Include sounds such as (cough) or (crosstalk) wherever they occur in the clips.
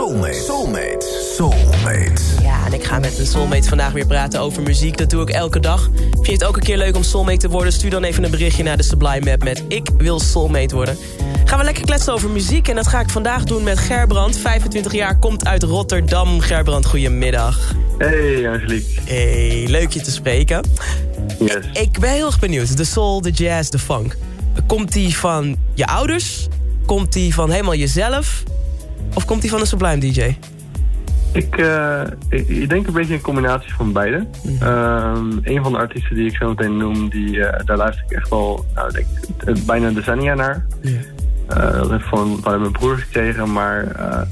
Soulmate. Soulmate. Soulmate. Ja, en ik ga met een soulmate vandaag weer praten over muziek. Dat doe ik elke dag. Vind je het ook een keer leuk om soulmate te worden? Stuur dan even een berichtje naar de Sublime Map met Ik wil soulmate worden. Gaan we lekker kletsen over muziek. En dat ga ik vandaag doen met Gerbrand. 25 jaar, komt uit Rotterdam. Gerbrand, goedemiddag. Hey Angelique. Hey, leuk je te spreken. Yes. Ik ben heel erg benieuwd. De soul, de jazz, de funk. Komt die van je ouders? Komt die van helemaal jezelf? Of komt die van een Sublime DJ? Ik, eh, ik, ik denk een beetje een combinatie van beide. Ehm, een van de artiesten die ik zo meteen noem, die, eh, daar luister ik echt al nou, denk, eh, bijna een decennia naar. Dat heb ik van, van mijn broer gekregen, maar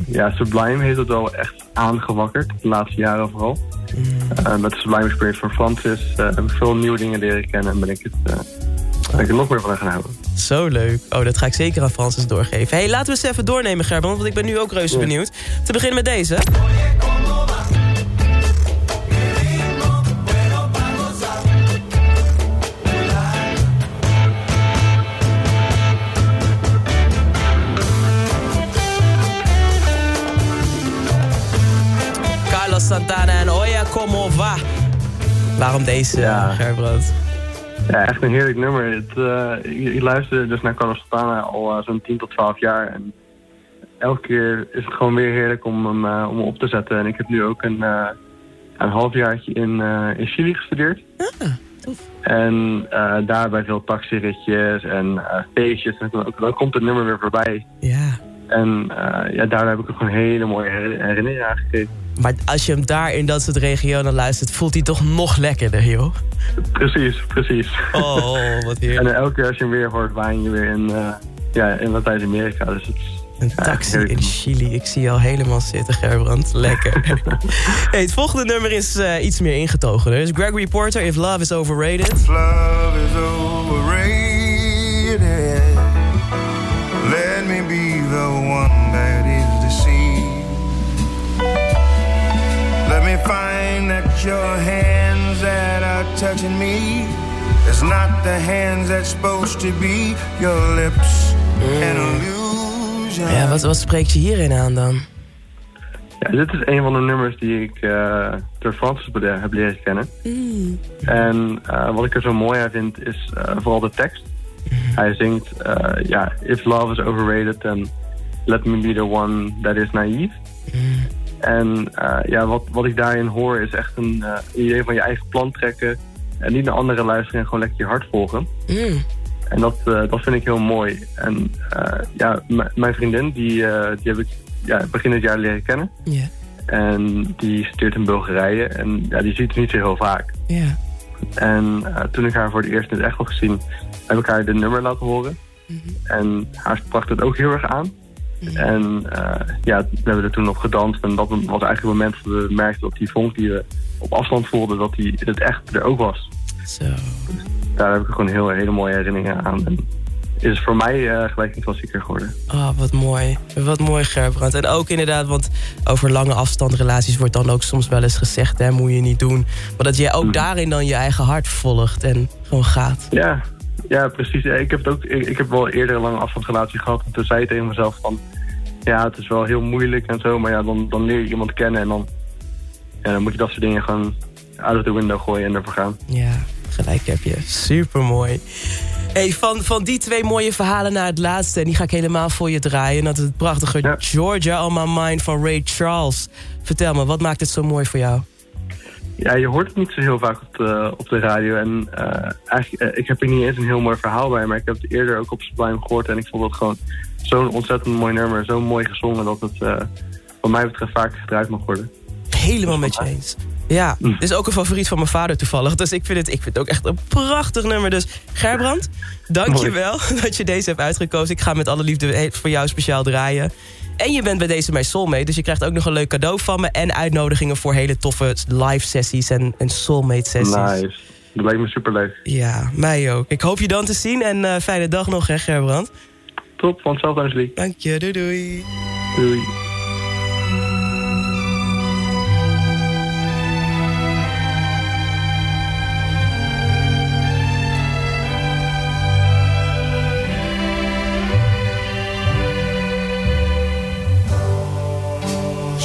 ja, Sublime heeft het wel echt aangewakkerd, de laatste jaren vooral. Eh, met de Sublime Experience van Francis heb ik veel nieuwe dingen leren kennen en ben ik, het, ben ik er nog meer van gaan houden. Zo leuk. Oh, dat ga ik zeker aan Francis doorgeven. hey, laten we eens even doornemen, Gerbrand, want ik ben nu ook reuze Ja. benieuwd. Te beginnen met deze. Carlos Santana en Oya Como Va. Waarom deze, Ja. Gerbrand? Ja, echt een heerlijk nummer. Het, eh, ik, luister dus naar Carlos Santana al eh, zo'n 10 tot 12 jaar. En elke keer is het gewoon weer heerlijk om hem, eh, om hem op te zetten. En ik heb nu ook een, een halfjaartje in, in Chili gestudeerd. En eh, daarbij veel taxiritjes en feestjes. En dan, dan komt het nummer weer voorbij. Ja. En ja, daar heb ik ook gewoon hele mooie her- herinneringen aan gekregen. Maar als je hem daar in dat soort regionen luistert, voelt hij toch nog lekkerder, joh. Precies, precies. Oh, wat (laughs) En heerlijk. eh, elke keer als je hem weer hoort, waan je weer in, eh ja, in Latijns-Amerika. Dus het is Een taxi in Chili. Ik zie je al helemaal zitten, Gerbrand. Lekker. (laughs) hey, het volgende nummer is eh, iets meer ingetogen. Dus Gregory Porter, If Love is Overrated. Love is overrated. Let me be the one that find that your hands that are touching me is not the hands that's supposed to be your lips. An illusion. Ja, wat, wat spreekt je hierin aan dan? Ja, dit is een van de nummers die ik eh, door Francis bede- heb leren kennen. En eh, wat ik er zo mooi aan vind is eh, vooral de tekst. Hij zingt, eh, ja, if love is overrated, then let me be the one that is naive. En eh, ja, wat, wat ik daarin hoor is echt een eh, idee van je eigen plan trekken. En niet naar anderen luisteren en gewoon lekker je hart volgen. Mm. En dat, eh, dat vind ik heel mooi. En ja, mijn vriendin, die, die heb ik ja, begin dit jaar leren kennen. En die studeert in Bulgarije. En ja, die ziet het niet zo heel vaak. En toen ik haar voor het eerst in het echt had gezien, heb ik haar de nummer laten horen. En haar sprak het ook heel erg aan. En eh, ja, we hebben er toen op gedanst. En dat was eigenlijk het moment dat we merkten dat die vonk die we op afstand voelden, dat die het echt er ook was. Zo. Daar heb ik gewoon heel, hele mooie herinneringen aan. En is voor mij eh, gelijk een klassieker geworden. Oh, wat mooi. Wat mooi, Gerbrand. En ook inderdaad, want over lange afstandrelaties wordt dan ook soms wel eens gezegd... hè, moet je niet doen. Maar dat jij ook daarin dan je eigen hart volgt en gewoon gaat. Ja, ja precies. Ik, heb het ook, ik, ik heb wel eerder een lange afstandsrelatie gehad. En toen zei ik tegen mezelf van... Ja, het is wel heel moeilijk en zo. Maar ja, dan, dan leer je iemand kennen. En dan, ja, dan moet je dat soort dingen gewoon of the window gooien en ervoor gaan. Ja, gelijk heb je. Super mooi. Hey, van, van die twee mooie verhalen naar het laatste. En die ga ik helemaal voor je draaien. Dat is het prachtige Ja. Georgia on My Mind van Ray Charles. Vertel me, wat maakt het zo mooi voor jou? Ja, je hoort het niet zo heel vaak op de, op de radio. En eh, eigenlijk, eh, ik heb er niet eens een heel mooi verhaal bij. Maar ik heb het eerder ook op Sublime gehoord. En ik vond het gewoon zo'n ontzettend mooi nummer. Zo mooi gezongen dat het eh, wat mij betreft vaker gedraaid mag worden. Helemaal met je eens. Ja, Mm. dit is ook een favoriet van mijn vader toevallig. Dus ik vind het, ik vind het ook echt een prachtig nummer. Dus Gerbrand, dank je wel (laughs) dat je deze hebt uitgekozen. Ik ga met alle liefde voor jou speciaal draaien. En je bent bij deze mijn soulmate. Dus je krijgt ook nog een leuk cadeau van me. En uitnodigingen voor hele toffe live sessies en, en soulmate sessies. Nice. Dat lijkt me super leuk. Ja, mij ook. Ik hoop je dan te zien en uh, fijne dag nog, hè Gerbrand. Top, van hetzelfde. Dank je, doei doei. Doei.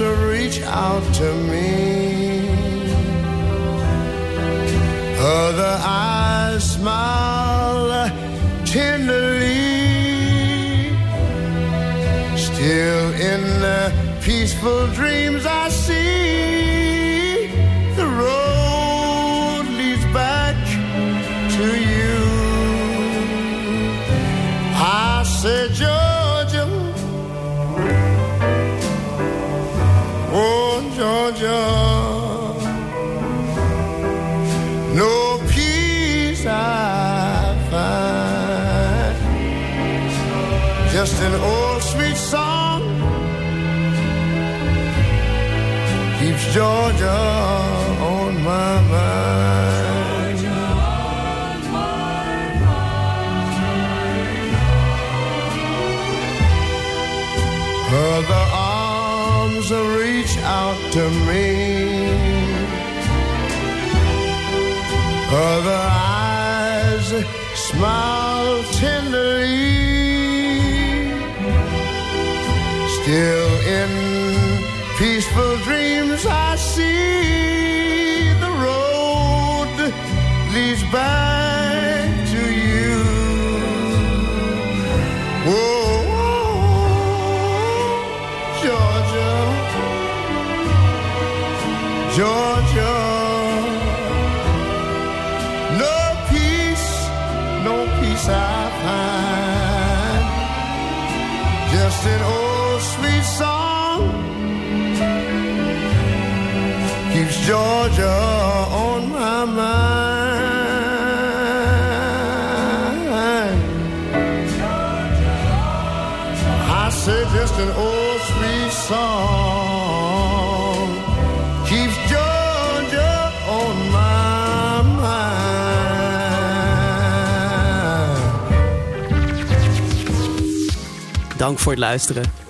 Arms reach out to me. Other eyes smile tenderly. Still in the peaceful dreams I see, An old sweet song keeps Georgia on my mind. Other arms reach out to me. Other eyes smile tenderly. Still in peaceful dreams, I see the road leads back to you. Whoa, Georgia, Georgia. No peace, no peace I find. Just an old sweet song keeps Georgia on my mind. I said just an old sweet song keeps Georgia on my mind. Dank voor het luisteren.